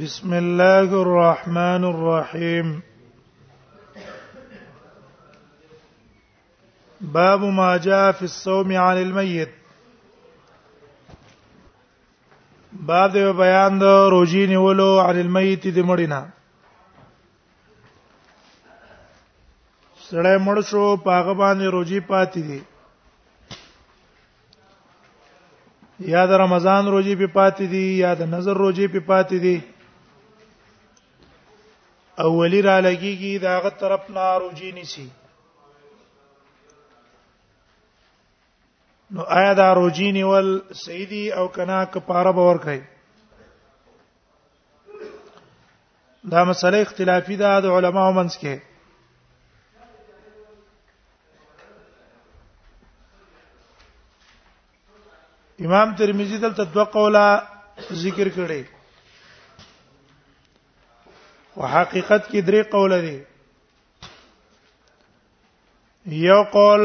بسم الله الرحمن الرحيم باب ما جاء في الصوم عن الميت باب د بیان د روزي نیولو عن الميت د مړینا سړی مړ شو پاغه باندې روزي پاتې دي یا د رمضان روزي په پاتې دي یا د نظر روزي په پاتې دي اولی را لګيږي دا غ طرف نه روزي نسی نو آیا دا روزي نیول سیدی او کنا کفاره باور کوي دا مسله اختلافي ده د علماو منځ کې امام ترمذی دلته دوه قولا ذکر کړي او حقیقت کې درې قوله دي یو قول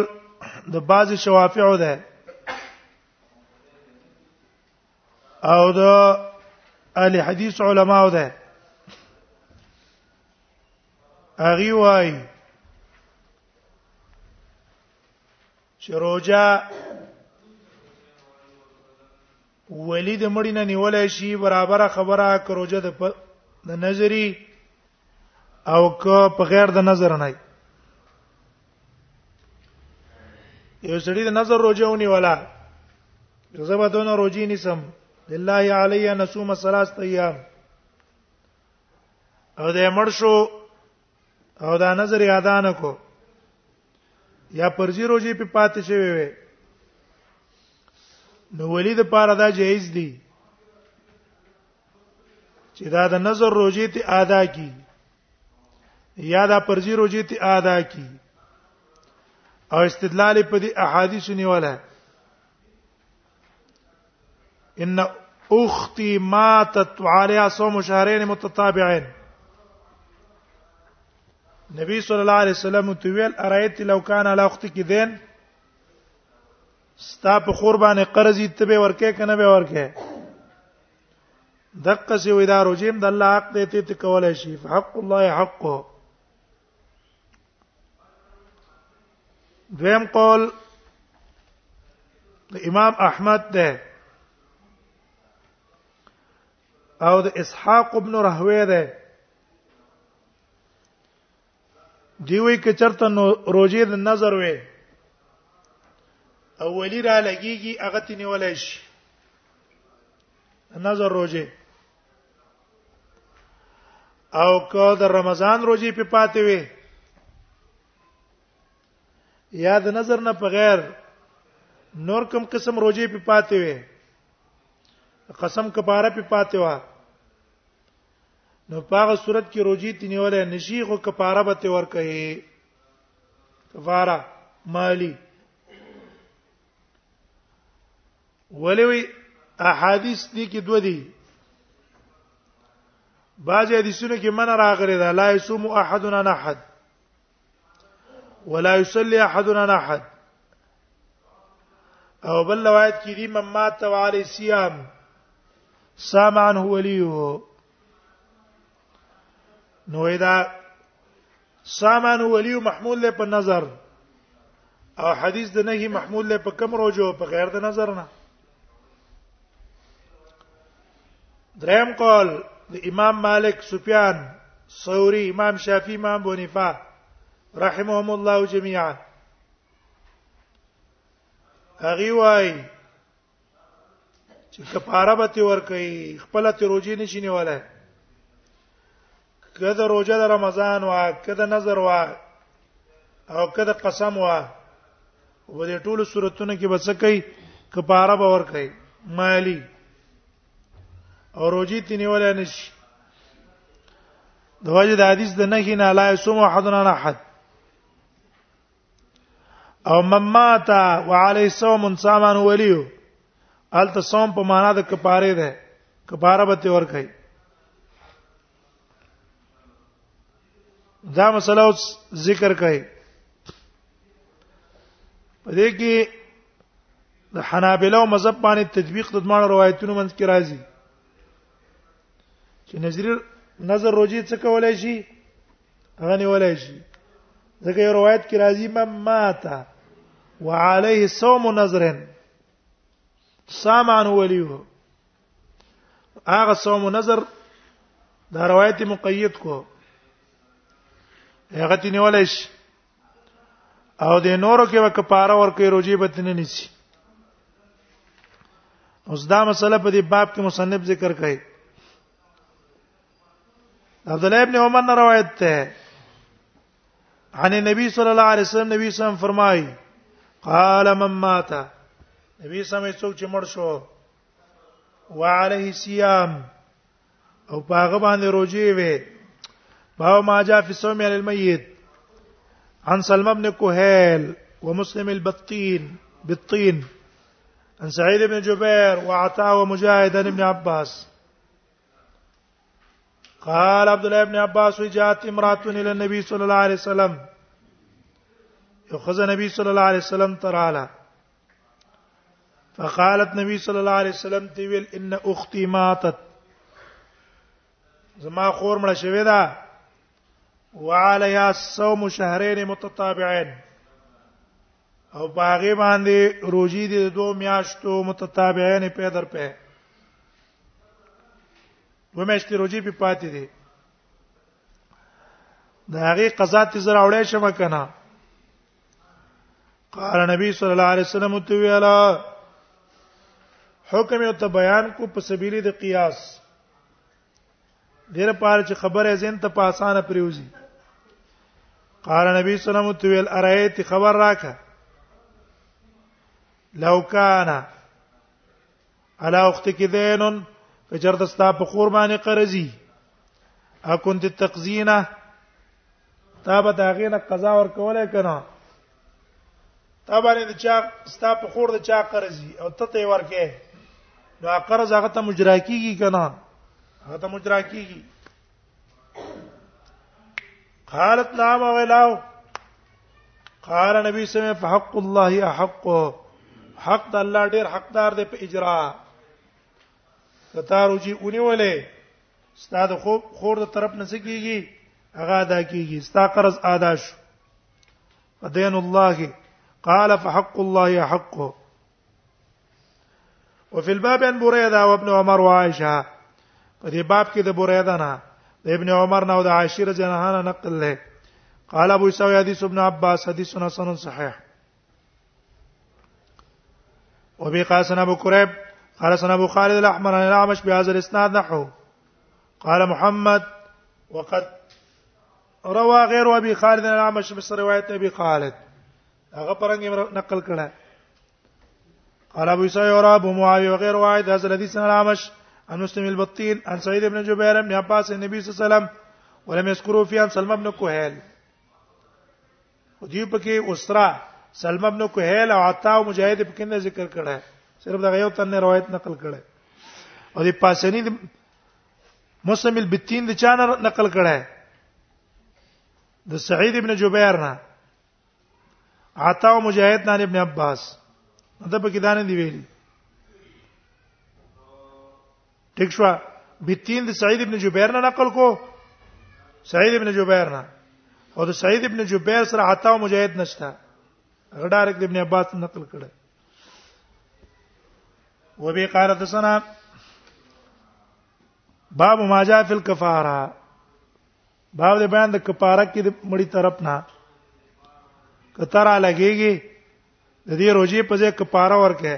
د بعض شوافیعو ده او د اهل حدیث علماو ده اغي وای چې روزه ولید مړی نه نیولای شي برابر خبره کروجه د د نظری او که په غیر د نظر نه یو سړي د نظر روزه ونی ولا زبا دون روزي نسم لله علی ان صوم ثلاث ایام او د مړ شو او دا نظر یادان کو یا پرځي روزي په پاتې شوی وي نو ولید پاره دا جایز دی چې دا د نظر روزي ته ادا کی یا دا پرځي روزي ته ادا کی او استدلال په دې احادیث نیوله ان اختي ماتت عليها صوم شهرين متتابعين نبی صلی الله علیه وسلم تو ویل ارایت لو کان علی اختک دین ستا په قربان قرض ته به ورکه کنه به ورکه دقه سی وې دا روجیم د الله حق دی ته کولای شي حق الله حق دویم قول د امام احمد ده او د اسحاق ابن راهوی ده دی وی ک چرته نو روزه د نظر وې اولی را لګيږي هغه تینې ولای شي نظر روزه او که د رمضان روزي په پاتې وي یا د نظر نه په غیر نور کوم قسم روزي په پاتې وي قسم کفاره په پاتې وي نو پاغه صورت کې روزي تنیولې نشي خو کفاره به ته ورکه کفاره مالی ولوي احادیث دي کې دوه دي بعضی حدیثونه کې من راغلي دا لا یسوم احدنا احد ولا يصلي احد على احد او بل روایت کې دي من مات وعلي صيام سام عنه وليه نو اذا سام عنه وليه محمول له په نظر او حدیث د نهي محمول له په کم روجو په غیر د نظر نه دریم قول د امام مالک سفیان ثوری امام شافعی امام بونیفا رحمهم الله جميعا هغه وای چې کفاره به تی ور کوي خپل ته روزي نشي نیولای کده روزه د رمضان وا کده نظر وا او کده قسم وا و دې ټول صورتونو کې بچ کوي کفاره به ور کوي مالی او روزي تنیول نه شي د وجه د حدیث د نهي نه لا يسوم احد نه احد او ممات وعلي صوم سامان وليو ال تصوم په معنا د کفاره ده کفاره به تور کوي دا مسله ذکر کوي په دې کې د حنابلو مذهب باندې تطبیق د دوه روایتونو منځ کې راځي چې نظر نظر روزي څه کولای شي هغه نیولای شي ځکه یو روایت کې راځي مم مات وعليه صوم نظر صام عن وليه هغه صوم نظر دا روایت مقید کو هغه تی نیولای شي او د نورو کې وک پاره ور کوي روجي به تنه نيسي اوس دا مسله په دې باب کې مصنف ذکر کړي عبد الله ابن عمر نے روایت ہے عن نبی صلی الله علیه وسلم نبی صلی الله علیه وسلم فرمایي قال من مات نبی صلی الله علیه وسلم څوک چې مړ شو وعليه صيام او پاغه باندې روزي وي باو ما جاء في صوم الميت عن سلمى بن كهيل ومسلم البطين بالطين عن سعيد بن جبير وعطاء ومجاهد بن عباس قال عبد الله ابن عباس جاءت امراه الى النبي صلى الله عليه وسلم یو خزه نبی صلی الله علیه وسلم تراله فقالت نبی صلی الله علیه وسلم تی ویل ان اختی ماتت زما خور مړه شوې ده وعليها الصوم شهرين متتابعين او باغې باندې روزي دي دو میاشتو متتابعین په در په دو میاشتې روزي په پاتې دي دا هغه قضا ته زرا وړې شمه کنه قال نبی صلی الله علیه وسلم تو ویلا حکم یو ته بیان کو په سبیل د قیاس دیر پاره چې خبره زین ته په اسانه پریوزي قال نبی صلی الله علیه وسلم تویل ارایت خبر راکه لو کان علی اختک دین کچرت ستا په قربان قرضی اكنت تقزینه تا به دا غینه قضا ور کولای کنه تا باندې چا ستا په خور د چا قرضي او ته ته ورکه نو قرض هغه ته مجرا کیږي کنه هغه ته مجرا کیږي قالت نعم ولاو قال نبی صلی الله علیه وسلم فحق الله احق حق د الله ډیر حقدار دی په اجرا کتاروجی اونې ولې ستا د خو خور د طرف نه سکیږي هغه ادا کیږي ستا قرض ادا شو فدین الله قال فحق الله حقه وفي الباب عن بريده وابن عمر وعائشه په دې باب کې د بريده نه د ابن عمر نه او د عائشه جنها نه نقل له قال ابو سعيد حديث ابن عباس حديث حسن صحيح وبي قاسم ابو كريب قال سن ابو خالد الاحمر عن الاعمش بهذا الاسناد نحو قال محمد وقد روى غير ابي خالد الاعمش بس روايه ابي خالد هغه پرنګ نقل کړه قال ابو سعيد وراب معاويه وغير واحد هذا الذي سن العمش عن مسلم البطين عن سعيد بن جبير بن عباس النبي صلى الله عليه وسلم ولم يذكروا فيه عن سلمى بن كهيل خو دې په کې اسرا سلم ابن کوهیل او عطا او مجاهد په کې ذکر کړه صرف دا یو تن روایت نقل کړه او دې پاسنی مسلم البتین د چا نقل کړه د سعید ابن جبیر نه عطا او مجاهد نه ابن عباس دا په کې دانه دی ویلي ټیک شو بتین د سعید ابن جبیر نه نقل کو سعید ابن جبیر نه او د سعید ابن جبیر سره عطا او مجاهد نشته هغه ډایرکټ ابن عباس نقل کړه وبي قال حدثنا باب ما جاء في الكفاره باب د بیان د کفاره کې د مړی طرف نه کتره لګيږي د دې روزي په ځای کفاره ورکه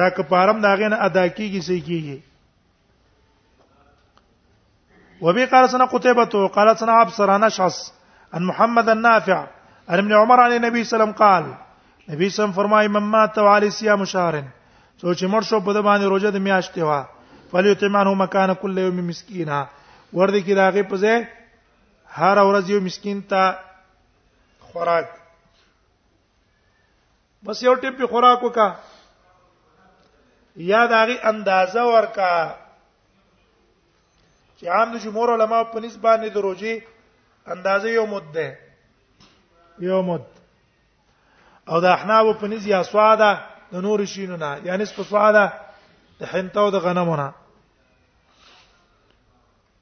دا کفارم داغه نه ادا کیږي سې کیږي وبي قال سنه قتيبه قال سنه عبد سرانه شخص ان محمد النافع ان ابن عمر عن النبي صلى الله عليه وسلم قال نبی سم فرمای من مات وعلي صيام شهر سو چې مر شو په د باندې روزه د میاشتې وا فلیتمنه مکان کل یوم مسکینا ورته کې داغه په ځای هر ورځ یو مسکین ته خوراک بس یو ټیم په خوراک وکا یا داغي اندازه ورکا چې عام د جمهور علما په نسبت باندې دروځي اندازه یو مد ده یو مد او د احناب په نسبت یا سواده د نور شینو نه یعنی سواده د حنتو د غنمونه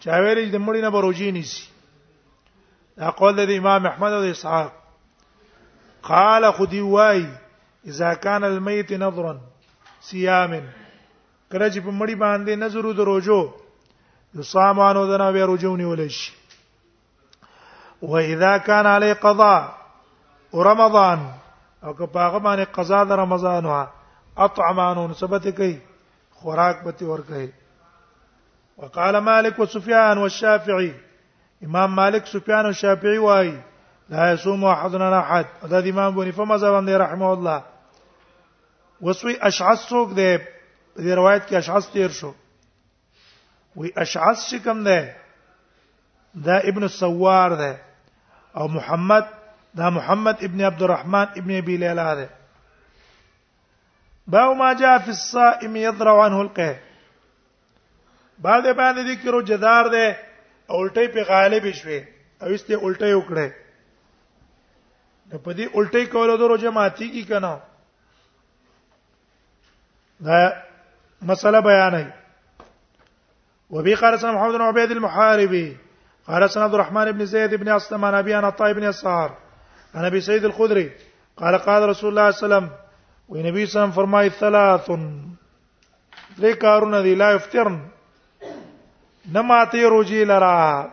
چا ویل چې د مړی نه بروجی نیسی دا قول د امام احمد او اسحاق قال خدی وای اذا كان الميت نظرا صيام کله چې په مړی باندې نظر د روزو نو سامانو دنا بیا روزو نیول شي و اذا كان عليه قضاء رمضان او که پاغه باندې قضا د رمضان وا اطعمانون ثبت کوي خوراک به تور کوي وقال مالك وسفيان والشافعي امام مالک سفيان او شافعي وايي لا يصوم احد على احد دا د امام بونی په مذهب باندې رحمه الله وسوي اشعث څوک دی د روایت کې اشعث تیر شو وی اشعث چې کوم ده دا ابن سوار ده او محمد دا محمد ابن عبد الرحمن ابن ابي ليلى ده باو ما جاء في الصائم يضرع عنه القه بعد باندې ذکر جدار ده الټي په غالب شوي او استه الټي وکړي په دې الټي کولو د روزه ماتي کی کنه دا مسله بیان هي وبي قال سنا محمد بن عبيد المحاربي قال سنا عبد الرحمن بن زيد بن اسلم عن ابي انا طيب بن يسار عن ابي سيد الخدري قال قال رسول الله صلى الله عليه وسلم ونبي صلى الله عليه وسلم فرمای ثلاث ذکرون لا يفترن نما ته روجي لرا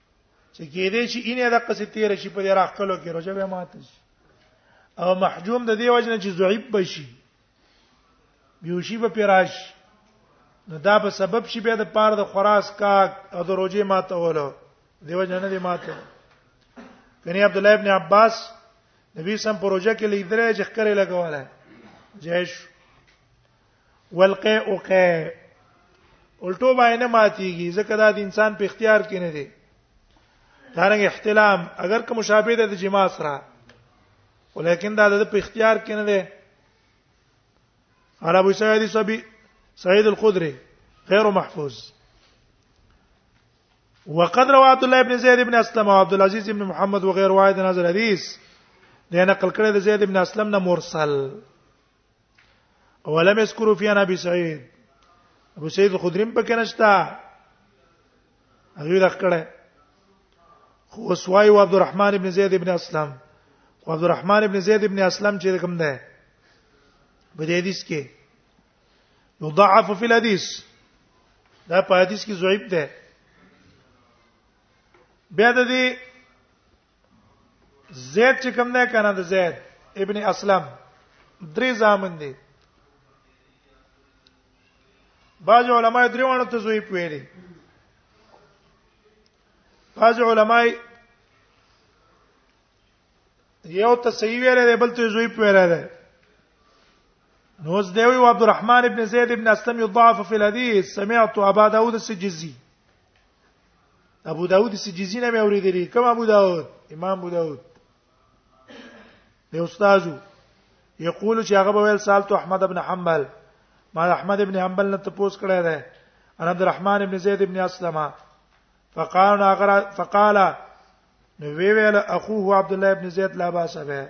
چې کې دې چې اینه د قصې تیر شي په دې راخلو کې روزه به ماته شي او محجوم د دې وجنه چې ضعیف بشي بیوشي به پیراش نو دا به سبب شي به د پاره د خراس کا او د روزه ماته وله دې وجنه نه دې ماته کني عبد الله ابن عباس نبی سم پروژه کې لیدره چې خکرې لګواله جيش ولقه اوقه الټو باندې نه ماتيږي ځکه دا د انسان په اختیار کې نه دی دارنګ احتلام اگر که مشابه ده د جما سره ولیکن دا د په اختیار کې نه دی عربو سعید صبی سعید الخدری غیر محفوظ وقد روى عبد الله بن زيد بن اسلم وعبد العزيز بن محمد وغير واحد هذا الحديث ده نقل کړی د زید ابن اسلم نه مرسل ولم يذكروا في ابي سعيد ابو سعيد الخدري په کې نشتا هغه راکړه خو سوای او عبد الرحمن ابن زید ابن اسلم او عبد الرحمن ابن زید ابن اسلم چې کوم ده په دې حدیث کې يضعف في الحديث دا په حدیث کې ضعیف ده بیا د دې زید چې کوم نه کنه د زید ابن اسلم درې زامن دي بعض علماء درې وانه ته زوی پویلي بعض علماء یو ته صحیح ویل دی بل ته زوی پویل دی نو اوس دی وی عبد الرحمن ابن زید ابن اسلم یضاعف فی الحديث سمعت ابا داود السجزی ابو داود سجیزی نه مې اوریدلی کوم ابو داود امام ابو داود دی استادو یقول چې هغه ویل سالت احمد ابن حنبل ما احمد ابن حنبل نه تپوس کړی دی ان عبد الرحمن ابن زید ابن اسلمہ فقال اغرا فقال نو وی ویل اخوه عبد الله ابن زید لا باس به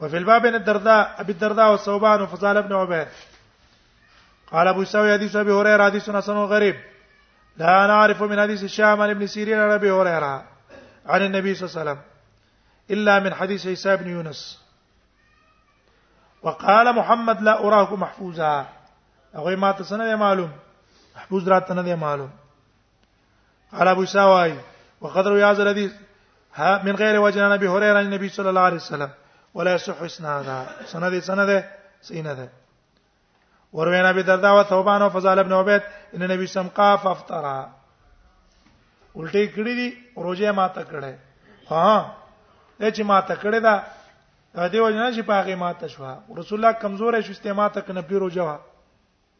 وفي الباب بين الدرداء ابي الدرداء والثوبان وفضال ابن عبيد قال ابو سعيد حديث ابي هريره حديث حسن غريب لا نعرف من حديث الشام عن ابن سيرين عن ابي هريره عن النبي صلى الله عليه وسلم الا من حديث عيسى بن يونس وقال محمد لا اراكم محفوظا هغه ما ته سنه معلوم محفوظ راته نه معلوم قال ابو ساوي وقد روي هذا الحديث من غير وجه عن ابي هريره عن النبي صلى الله عليه وسلم ولا يصح اسنادا سند سند سند وروينا ابي الدرداء وثوبان وفضل ابن عبيد ان النبي سم قاف افطر الټي کړی دي روزه ما ته کړه ها چې ما ته کړه دا د دې وجه نه چې پاغه ما ته شو رسول الله کمزور شو استعمال ته کنه پیرو جواب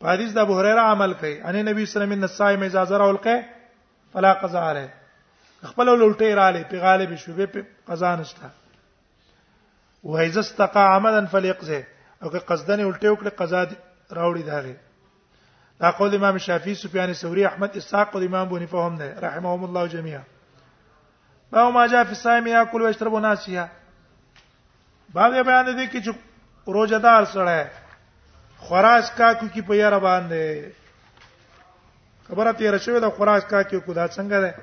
په حدیث د ابو هريره عمل کوي ان نبی صلی الله علیه وسلم الصائم اذا زرع القه فلا قضاء عليه خپل لولټه رااله په غالب شو به قضا نشته وایز استقا عمدا فليقضه او که قصدن الټه وکړه قضا راوړي داغه دا قول امام شافعي سفيان ثوري احمد اسحاق او امام بوني فهم ده رحمهم الله جميعا ما ما جاء في الصائم ياكل ويشرب ناسيا بعد بیان دي کې چې روزدار سره خراج کا کو کی په یار باندې خبره تیر شوې ده خراج کا کې کو دا څنګه ده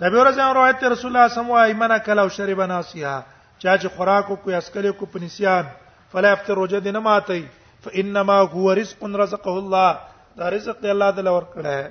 د به ورځې روایت ته رسول الله صلی الله علیه وسلم وايي کلو شرب ناسیا چا چې خوراک کو اسکل کو پنسیان فلا افطر روزه دې نه ماتي فانما هو رزق رزقه الله دا رزق دی الله تعالی ورکړی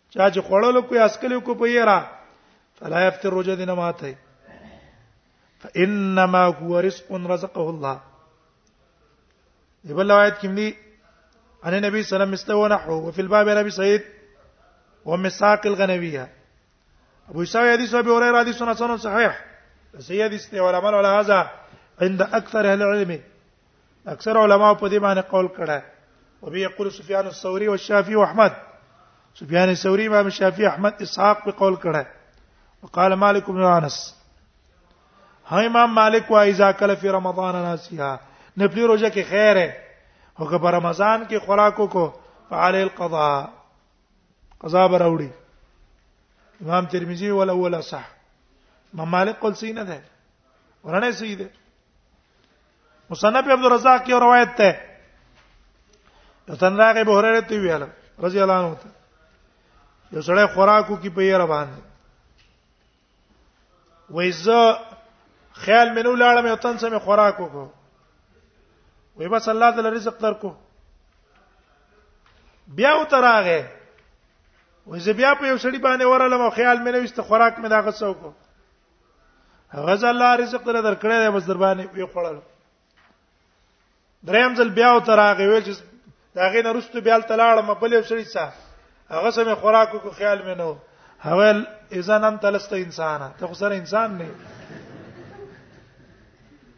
چا چې خوړلو کوی اسکلو کو په یرا فلا یفتر روزه دینه ماته فانما هو رزق رزقه الله يبقى روایت کې دي ان النبي صلى الله عليه وسلم استوى نحو وفي الباب عن ابي سعيد ومساق الغنويه ابو يساوي حديث ابي هريره حديث حسن صحيح سيد استوى العمل على هذا عند اكثر اهل العلم اکثر علما په دې باندې قول کړه او به یقول سفیان الثوری او شافعی او احمد سفیان الثوری امام شافعی احمد اسحاق په قول کړه وقال مالک بن انس هاي امام مالک وايي اذا کل فی رمضان ناسیا نه پلی روزه کې خیر ہے او که په رمضان کې خوراکو کو فعلي القضاء قضا براوړي امام ترمذی ولا ولا صح امام مالک قول سینه ده ورنه سیده مصنف عبد الرزاق یو روایت ته یو تن راغی ابو هريره ته ویل رضی الله عنه ته یو سړی خوراکو کې په یې را باندې وای زه خیال مې نو لاړم یو تن سم خوراک وکړو وای بس الله تعالی رزق درکو بیا و تراغه وای زه بیا په یو سړی باندې ورالم او خیال مې نو است خوراک مې دا غسو کو غزا الله رزق در درکړی دی بس در باندې وی خړل دریم ځل بیا او تراغه وی چې دا غې نه رستو بیا تلاړم په لې سړی څه هغه سمې خوراکو کو خیال مې نو هول اذا نن تلست انسان ته خو سره انسان نه